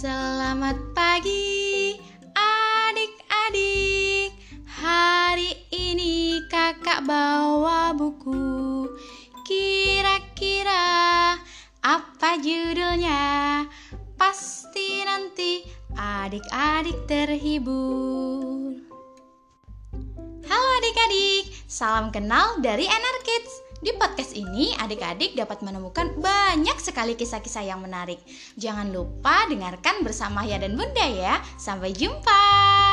Selamat pagi adik-adik. Hari ini kakak bawa buku. Kira-kira apa judulnya? Pasti nanti adik-adik terhibur. Halo adik-adik, salam kenal dari NR Kids di podcast ini, adik-adik dapat menemukan banyak sekali kisah-kisah yang menarik. Jangan lupa dengarkan bersama Ayah dan Bunda ya. Sampai jumpa.